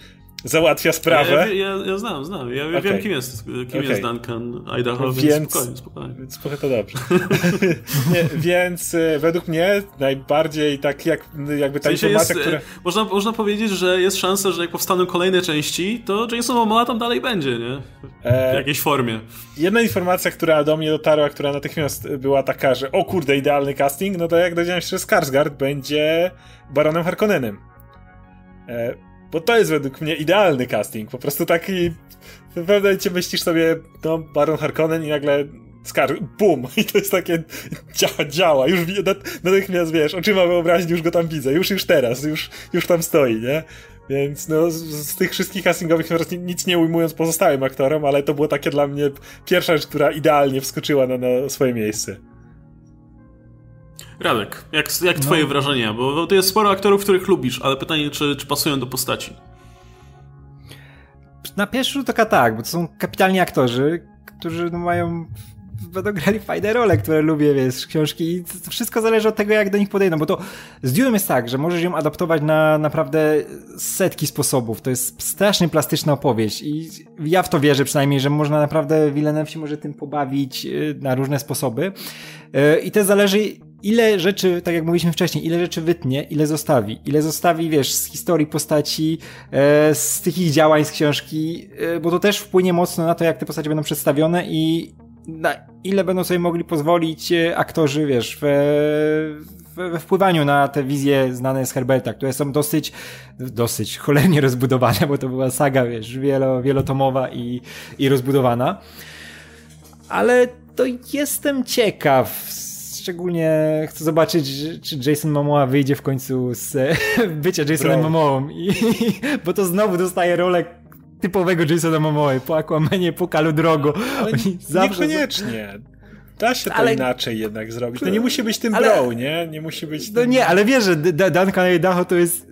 załatwia sprawę. Ja, ja, ja znam, znam. Ja okay. wiem, kim jest, kim okay. jest Duncan Idaho, więc, więc spokojnie, spokojnie. Więc to dobrze. Nie, więc e, według mnie najbardziej tak jak, jakby ta w sensie informacja, jest, która... Można, można powiedzieć, że jest szansa, że jak powstaną kolejne części, to Jason Momoa tam dalej będzie, nie? W e... jakiejś formie. Jedna informacja, która do mnie dotarła, która natychmiast była taka, że o kurde, idealny casting, no to jak dowiedziałem się, że Skarsgård będzie Baronem Harkonnenem. E bo to jest według mnie idealny casting. Po prostu taki. W pewnym momencie myślisz sobie, no, Baron Harkonnen i nagle skar, bum! I to jest takie, działa, działa, już natychmiast, wiesz, oczyma wyobraźni już go tam widzę, już, już teraz, już, już tam stoi, nie? Więc no, z, z tych wszystkich castingowych nic nie ujmując pozostałym aktorom, ale to było takie dla mnie pierwsza rzecz, która idealnie wskoczyła na, na swoje miejsce. Radek, jak, jak no. twoje wrażenia? Bo to jest sporo aktorów, których lubisz, ale pytanie, czy, czy pasują do postaci? Na pierwszy rzut oka tak, bo to są kapitalni aktorzy, którzy no, mają będą grali fajne role, które lubię, wiesz, książki i to wszystko zależy od tego, jak do nich podejdą, bo to z Dune'em jest tak, że możesz ją adaptować na naprawdę setki sposobów. To jest strasznie plastyczna opowieść i ja w to wierzę przynajmniej, że można naprawdę Villeneuve się może tym pobawić y, na różne sposoby y, i to zależy ile rzeczy, tak jak mówiliśmy wcześniej, ile rzeczy wytnie, ile zostawi. Ile zostawi, wiesz, z historii postaci, e, z tych ich działań z książki, e, bo to też wpłynie mocno na to, jak te postacie będą przedstawione i na ile będą sobie mogli pozwolić e, aktorzy, wiesz, we, we wpływaniu na te wizje znane z Herberta, które są dosyć, dosyć cholernie rozbudowane, bo to była saga, wiesz, wielo, wielotomowa i, i rozbudowana. Ale to jestem ciekaw, szczególnie chcę zobaczyć, czy Jason Momoa wyjdzie w końcu z bycia Jasonem Momoą, i, bo to znowu dostaje rolę typowego Jasona Momoa po Aquamanie, po Kalu Drogo. Ale Oni zawsze... Niekoniecznie. Da się to ale... inaczej jednak zrobić. No nie musi być tym ale... bro, nie? Nie musi być no tym... Nie, ale wiesz, że Duncan Idaho to jest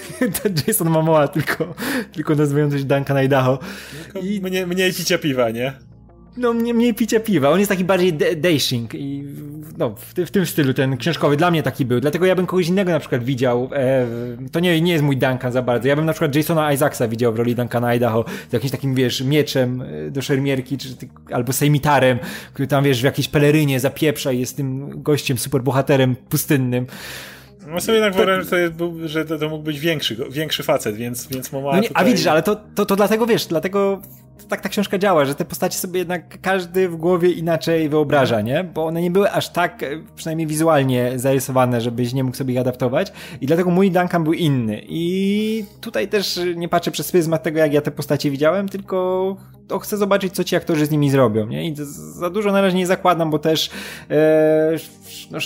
Jason Momoa, tylko, tylko nazywający się Duncan Idaho. I... Mniej, mniej picia piwa, nie? No, mniej, mniej picia piwa. On jest taki bardziej dashing i no, w, w, tym stylu ten książkowy dla mnie taki był. Dlatego ja bym kogoś innego na przykład widział. E, to nie, nie jest mój Duncan za bardzo. Ja bym na przykład Jasona Isaacsa widział w roli Duncana Idaho z jakimś takim, wiesz, mieczem e, do szermierki, czy, albo sejmitarem, który tam, wiesz, w jakiejś pelerynie zapieprza i jest tym gościem, superbohaterem pustynnym. No sobie jednak wyobrażam, że, to, że to, to mógł być większy, większy facet, więc, więc mama no nie, tutaj... A widzisz, ale to, to, to dlatego, wiesz, dlatego tak ta książka działa, że te postacie sobie jednak każdy w głowie inaczej wyobraża, nie? Bo one nie były aż tak, e, przynajmniej wizualnie zarysowane, żebyś nie mógł sobie ich adaptować i dlatego mój Duncan był inny. I tutaj też nie patrzę przez pryzmat tego, jak ja te postacie widziałem, tylko to chcę zobaczyć, co ci aktorzy z nimi zrobią, nie? I za dużo na razie nie zakładam, bo też e, no,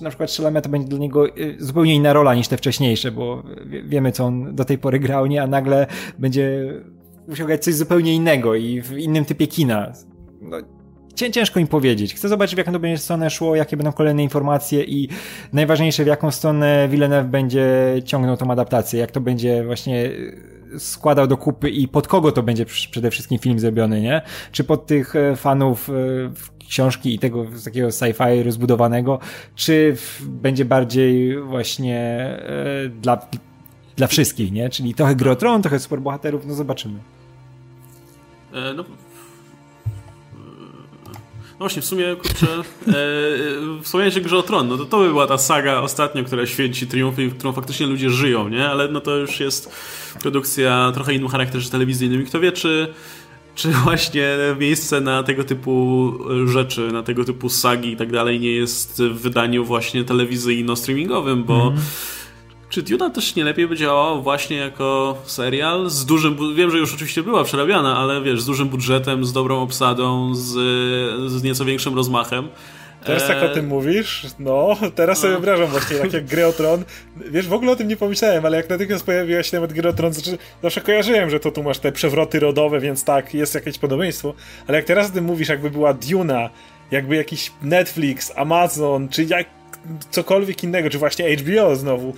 na przykład Szeleme to będzie dla niego e, zupełnie inna rola niż te wcześniejsze, bo wiemy, co on do tej pory grał, nie? A nagle będzie musiał grać coś zupełnie innego i w innym typie kina. No, ciężko im powiedzieć. Chcę zobaczyć, w jaką to będzie stronę szło, jakie będą kolejne informacje i najważniejsze, w jaką stronę Villeneuve będzie ciągnął tą adaptację, jak to będzie właśnie e, składał do kupy i pod kogo to będzie przede wszystkim film zrobiony, nie? Czy pod tych e, fanów e, książki i tego takiego sci-fi rozbudowanego, czy będzie bardziej właśnie dla, dla wszystkich, nie? Czyli trochę gry o tron, trochę superbohaterów, no zobaczymy. E, no, no właśnie, w sumie, kurczę, e, wspomniałeś o Grze o Tron, no to to by była ta saga ostatnio, która święci triumfy, w którą faktycznie ludzie żyją, nie? Ale no to już jest produkcja trochę innym charakterze telewizyjnym i kto wie, czy, czy właśnie miejsce na tego typu rzeczy, na tego typu sagi i tak dalej nie jest w wydaniu właśnie telewizyjno-streamingowym, bo mm czy Duna też nie lepiej by działała właśnie jako serial z dużym, wiem, że już oczywiście była przerabiana, ale wiesz, z dużym budżetem, z dobrą obsadą, z, z nieco większym rozmachem. Teraz tak o tym mówisz? No, teraz sobie no. wyobrażam właśnie, tak jak Gry o Tron. Wiesz, w ogóle o tym nie pomyślałem, ale jak natychmiast pojawiła się nawet Gry o Tron, znaczy, zawsze kojarzyłem, że to tu masz te przewroty rodowe, więc tak, jest jakieś podobieństwo. Ale jak teraz o tym mówisz, jakby była Duna, jakby jakiś Netflix, Amazon, czy jak cokolwiek innego, czy właśnie HBO znowu,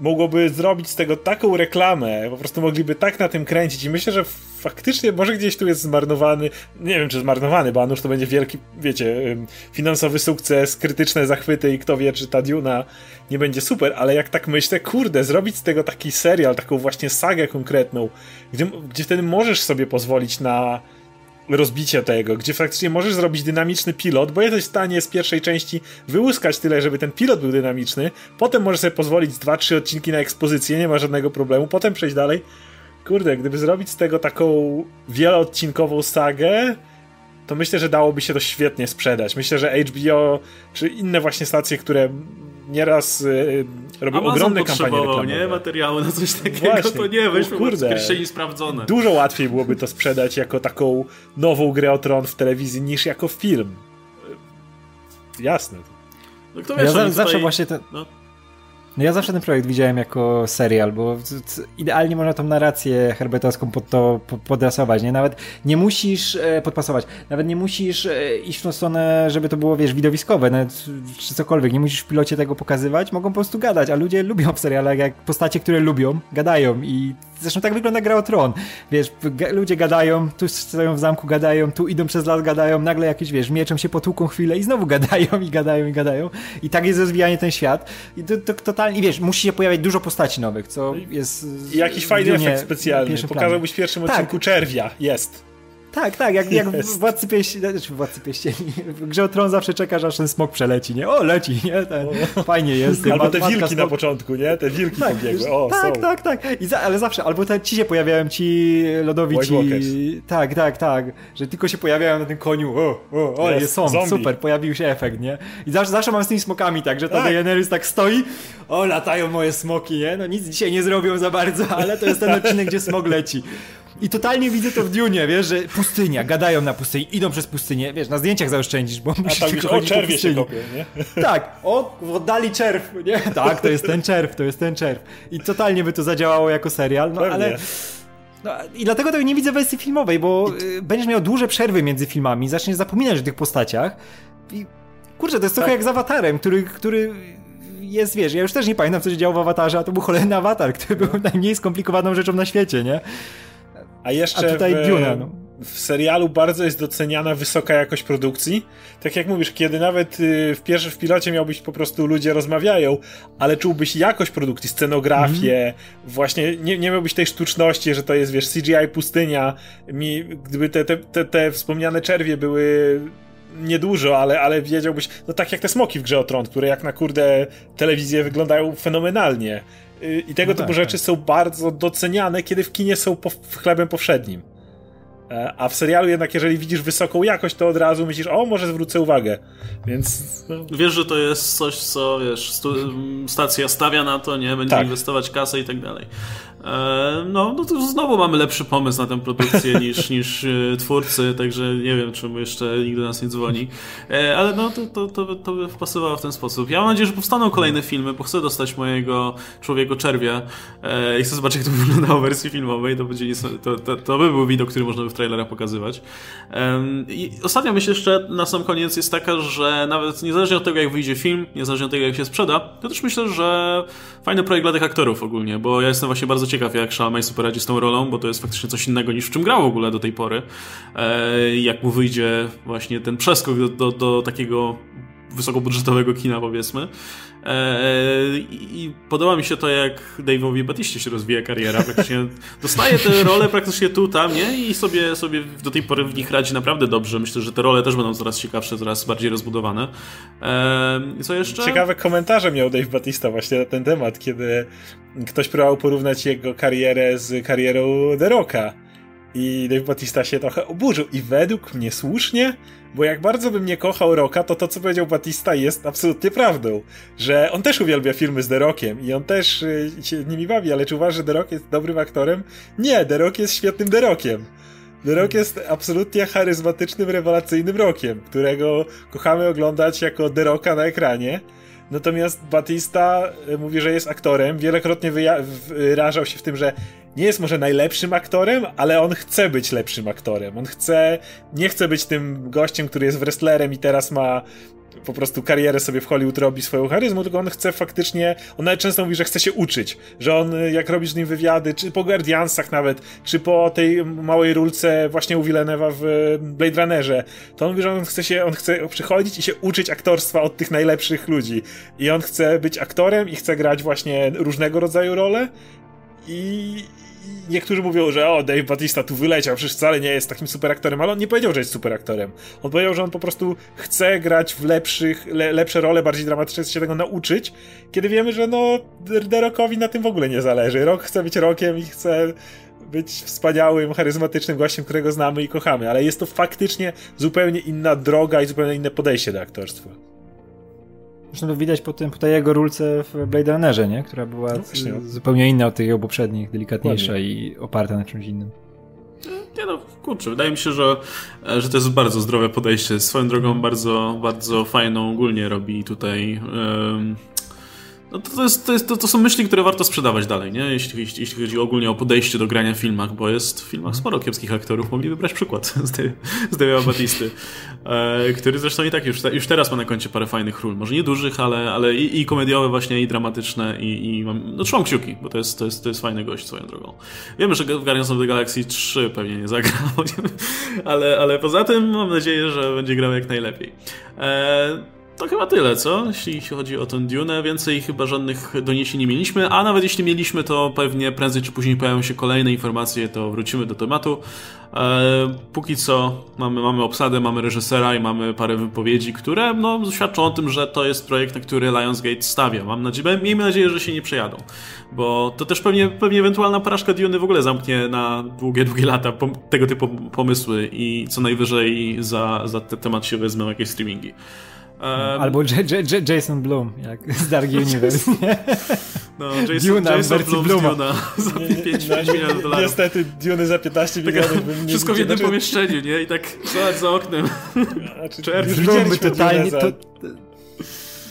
mogłoby zrobić z tego taką reklamę, po prostu mogliby tak na tym kręcić i myślę, że faktycznie może gdzieś tu jest zmarnowany, nie wiem czy zmarnowany, bo nuż to będzie wielki, wiecie, finansowy sukces, krytyczne zachwyty i kto wie, czy ta Duna nie będzie super, ale jak tak myślę, kurde, zrobić z tego taki serial, taką właśnie sagę konkretną, gdzie, gdzie wtedy możesz sobie pozwolić na rozbicia tego, gdzie faktycznie możesz zrobić dynamiczny pilot, bo jesteś w stanie z pierwszej części wyłuskać tyle, żeby ten pilot był dynamiczny, potem możesz sobie pozwolić 2-3 odcinki na ekspozycję, nie ma żadnego problemu, potem przejść dalej. Kurde, gdyby zrobić z tego taką wieloodcinkową sagę, to myślę, że dałoby się to świetnie sprzedać. Myślę, że HBO czy inne właśnie stacje, które nieraz y, robią Amazon ogromne kampanie reklamowe. nie? Materiały na coś takiego, Właśnie. to nie, weź kurde, kieszeni sprawdzone. Dużo łatwiej byłoby to sprzedać jako taką nową grę o tron w telewizji niż jako film. Jasne. No kto wiesz, ja zawsze tutaj... właśnie te... No. No ja zawsze ten projekt widziałem jako serial, bo idealnie można tą narrację herbetaską pod to podrasować, nie? Nawet nie musisz e, podpasować, nawet nie musisz e, iść w tą stronę, żeby to było, wiesz, widowiskowe, nawet, czy cokolwiek, nie musisz w pilocie tego pokazywać, mogą po prostu gadać, a ludzie lubią w serialach, jak postacie, które lubią, gadają i zresztą tak wygląda gra o tron, wiesz, ludzie gadają, tu stoją w zamku, gadają, tu idą przez las, gadają, nagle jakieś, wiesz, mieczem się potłuką chwilę i znowu gadają i gadają i gadają. I tak jest rozwijanie ten świat. I to, to i wiesz, musi się pojawiać dużo postaci nowych, co jest... I jakiś fajny efekt specjalny. Pokazałbyś w pierwszym tak. odcinku czerwia. Jest. Tak, tak, jak, jak w Władcy Pieścieni, znaczy w Władcy Pieścieni, w Grze Tron zawsze czekasz, aż ten smok przeleci, nie? O, leci, nie? Ten, fajnie jest. Albo te wilki smok... na początku, nie? Te wilki tak, pobiegły, o, Tak, są. tak, tak, I za, ale zawsze, albo te, ci się pojawiają, ci lodowici, tak, tak, tak, że tylko się pojawiają na tym koniu, o, o, o, jest, są, zombie. super, pojawił się efekt, nie? I zawsze, zawsze mam z tymi smokami tak, że ta tak. Daenerys tak stoi, o, latają moje smoki, nie? No nic dzisiaj nie zrobią za bardzo, ale to jest ten odcinek, gdzie smog leci. I totalnie widzę to w Dune, wiesz, że pustynia, gadają na pustyni, idą przez pustynię, wiesz, na zdjęciach zaoszczędzisz, bo musisz tam o czerwie się kopię, nie? Tak, o, w oddali czerw, nie? Tak, to jest ten czerw, to jest ten czerw. I totalnie by to zadziałało jako serial, no Pewnie. ale... No, I dlatego tego nie widzę w wersji filmowej, bo I... Y, będziesz miał duże przerwy między filmami, zaczniesz zapominać o tych postaciach, i kurczę, to jest trochę tak. jak z Awatarem, który, który jest, wiesz, ja już też nie pamiętam, co się działo w Awatarze, a to był cholerny Awatar, który był no. najmniej skomplikowaną rzeczą na świecie, nie? A jeszcze a tutaj w, Duna, no. w serialu bardzo jest doceniana wysoka jakość produkcji. Tak jak mówisz, kiedy nawet y, w pierwszym w pilocie miałbyś po prostu ludzie rozmawiają, ale czułbyś jakość produkcji, scenografię, mm. właśnie nie, nie miałbyś tej sztuczności, że to jest, wiesz, CGI pustynia. Mi, gdyby te, te, te, te wspomniane czerwie były niedużo, ale, ale wiedziałbyś, no tak jak te smoki w grze o Tron, które jak na kurde telewizję wyglądają fenomenalnie. I tego no typu tak, rzeczy tak. są bardzo doceniane, kiedy w kinie są po, chlebem powszednim. E, a w serialu jednak, jeżeli widzisz wysoką jakość, to od razu myślisz, o, może zwrócę uwagę. Więc. No. Wiesz, że to jest coś, co wiesz, stacja stawia na to, nie? Będzie tak. inwestować kasę i tak dalej. E, no, no to znowu mamy lepszy pomysł na tę produkcję niż, niż e, twórcy, także nie wiem, czemu jeszcze nigdy nas nie dzwoni. E, ale no, to, to, to, to by wpasowało w ten sposób. Ja mam nadzieję, że powstaną kolejne filmy, bo chcę dostać mojego Człowieka Czerwia i chcę zobaczyć, jak to wyglądało w wersji filmowej. To, będzie to, to, to by był widok, który można by w trailerach pokazywać. I ostatnia myśl jeszcze na sam koniec jest taka, że nawet niezależnie od tego, jak wyjdzie film, niezależnie od tego, jak się sprzeda, to też myślę, że fajny projekt dla tych aktorów ogólnie, bo ja jestem właśnie bardzo ciekaw, jak Shawn sobie poradzi z tą rolą, bo to jest faktycznie coś innego niż w czym grał w ogóle do tej pory. E, jak mu wyjdzie właśnie ten przeskok do, do, do takiego wysokobudżetowego kina, powiedzmy. Eee, I podoba mi się to, jak Dave'owi Batiście się rozwija kariera. Praktycznie dostaje te role praktycznie tu, tam, nie? I sobie, sobie do tej pory w nich radzi naprawdę dobrze. Myślę, że te role też będą coraz ciekawsze, coraz bardziej rozbudowane. Co jeszcze? Ciekawe komentarze miał Dave Batista właśnie na ten temat, kiedy ktoś próbował porównać jego karierę z karierą The Rocka. I Dave Batista się trochę oburzył. I według mnie słusznie, bo jak bardzo bym nie kochał Rocka, to to, co powiedział Batista, jest absolutnie prawdą. Że on też uwielbia filmy z The Rockiem i on też y, się nimi bawi, ale czy uważa, że The Rock jest dobrym aktorem? Nie, The Rock jest świetnym The Rockiem. The Rock jest absolutnie charyzmatycznym, rewelacyjnym Rockiem, którego kochamy oglądać jako The Rocka na ekranie. Natomiast Batista y, mówi, że jest aktorem. Wielokrotnie wyrażał się w tym, że nie jest może najlepszym aktorem, ale on chce być lepszym aktorem. On chce, nie chce być tym gościem, który jest wrestlerem i teraz ma po prostu karierę sobie w Hollywood robi swoją charyzmą, tylko on chce faktycznie, on nawet często mówi, że chce się uczyć, że on jak robi z nim wywiady, czy po Guardiansach nawet, czy po tej małej rulce właśnie u Villeneuve'a w Blade Runnerze, to on mówi, że on chce się, on chce przychodzić i się uczyć aktorstwa od tych najlepszych ludzi. I on chce być aktorem i chce grać właśnie różnego rodzaju role i, niektórzy mówią, że o, Dave Batista tu wyleciał, przecież wcale nie jest takim super aktorem, ale on nie powiedział, że jest super aktorem. On powiedział, że on po prostu chce grać w lepszych, le, lepsze role, bardziej dramatyczne, chce się tego nauczyć, kiedy wiemy, że no, The Rockowi na tym w ogóle nie zależy. Rock chce być Rockiem i chce być wspaniałym, charyzmatycznym gościem, którego znamy i kochamy, ale jest to faktycznie zupełnie inna droga i zupełnie inne podejście do aktorstwa. Zresztą to widać po, tym, po tej jego rulce w Blade Runnerze, nie? która była no zupełnie inna od tych jego poprzednich, delikatniejsza Ładnie. i oparta na czymś innym. Nie no, kurczę, wydaje mi się, że, że to jest bardzo zdrowe podejście. Swoją drogą bardzo, bardzo fajną ogólnie robi tutaj no to, to, jest, to, jest, to, to, są myśli, które warto sprzedawać dalej, nie? Jeśli, jeśli, jeśli chodzi ogólnie o podejście do grania w filmach, bo jest w filmach sporo kiepskich aktorów, mogliby brać przykład z, De, z Dave'a Batisty, e, który zresztą i tak już, już teraz ma na koncie parę fajnych ról, może nie dużych, ale, ale i, i komediowe właśnie, i dramatyczne, i, i mam, no trzymam kciuki, bo to jest, to, jest, to jest fajny gość swoją drogą. Wiemy, że w Guardians of the Galaxy 3 pewnie nie zagra, ale, ale poza tym mam nadzieję, że będzie grał jak najlepiej. E, to chyba tyle, co? Jeśli chodzi o tę Dune, więcej chyba żadnych doniesień nie mieliśmy, a nawet jeśli mieliśmy, to pewnie prędzej czy później pojawią się kolejne informacje, to wrócimy do tematu. E, póki co mamy, mamy obsadę, mamy reżysera i mamy parę wypowiedzi, które no, świadczą o tym, że to jest projekt, na który Lionsgate stawia. Mam nadzieję, miejmy nadzieję, że się nie przejadą, bo to też pewnie, pewnie ewentualna porażka Dune w ogóle zamknie na długie, długie lata tego typu pomysły i co najwyżej za, za ten temat się wezmą jakieś streamingi. Um, Albo J J Jason Bloom, jak z Dark Universe, nie? No, Jason, Duna Jason Bloom Bluma. Duna za 5, 5 milionów dolarów. Niestety, Dune za 15 milionów bym nie Wszystko w jednym znaczy... pomieszczeniu, nie? I tak za oknem. Znaczy, Czerw. Bloom by totalnie... To...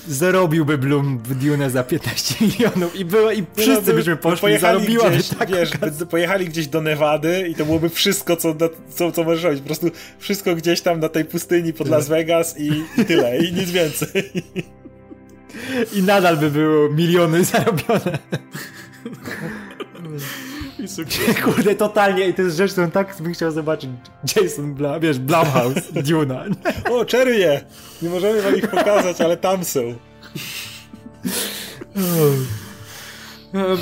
zarobiłby Bloom w Dune za 15 milionów i, było, i wszyscy no, byśmy by, poszli, pojechali zarobiłaby gdzieś, tak. wiesz, by, pojechali gdzieś do Nevady i to byłoby wszystko, co, co, co możesz robić. Po prostu wszystko gdzieś tam na tej pustyni pod Las Vegas i, i tyle, i nic więcej. I nadal by było miliony zarobione. I sukces. Kurde, totalnie. I to jest rzecz, którą tak bym chciał zobaczyć. Jason Blum, wiesz, Blumhouse, Duna. O, Cherry'e! Nie możemy wam ich pokazać, ale tam są.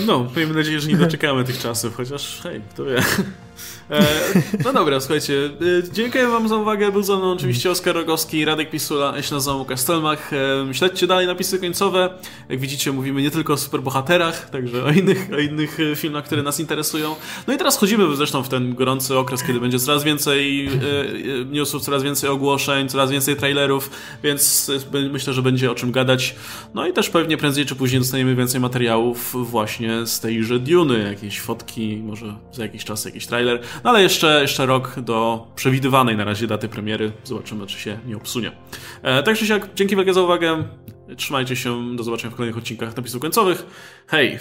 No, miejmy nadzieję, że nie doczekamy tych czasów, chociaż hej, kto wie. E, no dobra, słuchajcie, e, dziękuję wam za uwagę, był ze mną oczywiście Oskar Rogowski, Radek Pisula, nazywam Łukasz Stelmach. E, śledźcie dalej napisy końcowe, jak widzicie mówimy nie tylko o superbohaterach, także o innych, o innych filmach, które nas interesują. No i teraz chodzimy zresztą w ten gorący okres, kiedy będzie coraz więcej newsów, coraz więcej ogłoszeń, coraz więcej trailerów, więc myślę, że będzie o czym gadać. No i też pewnie prędzej czy później dostaniemy więcej materiałów właśnie z tejże Duny, jakieś fotki, może za jakiś czas jakiś trailer. No ale jeszcze, jeszcze rok do przewidywanej na razie daty premiery. Zobaczymy, czy się nie obsunie. E, tak czy siak, dzięki wielkie za uwagę. Trzymajcie się, do zobaczenia w kolejnych odcinkach napisów końcowych. Hej!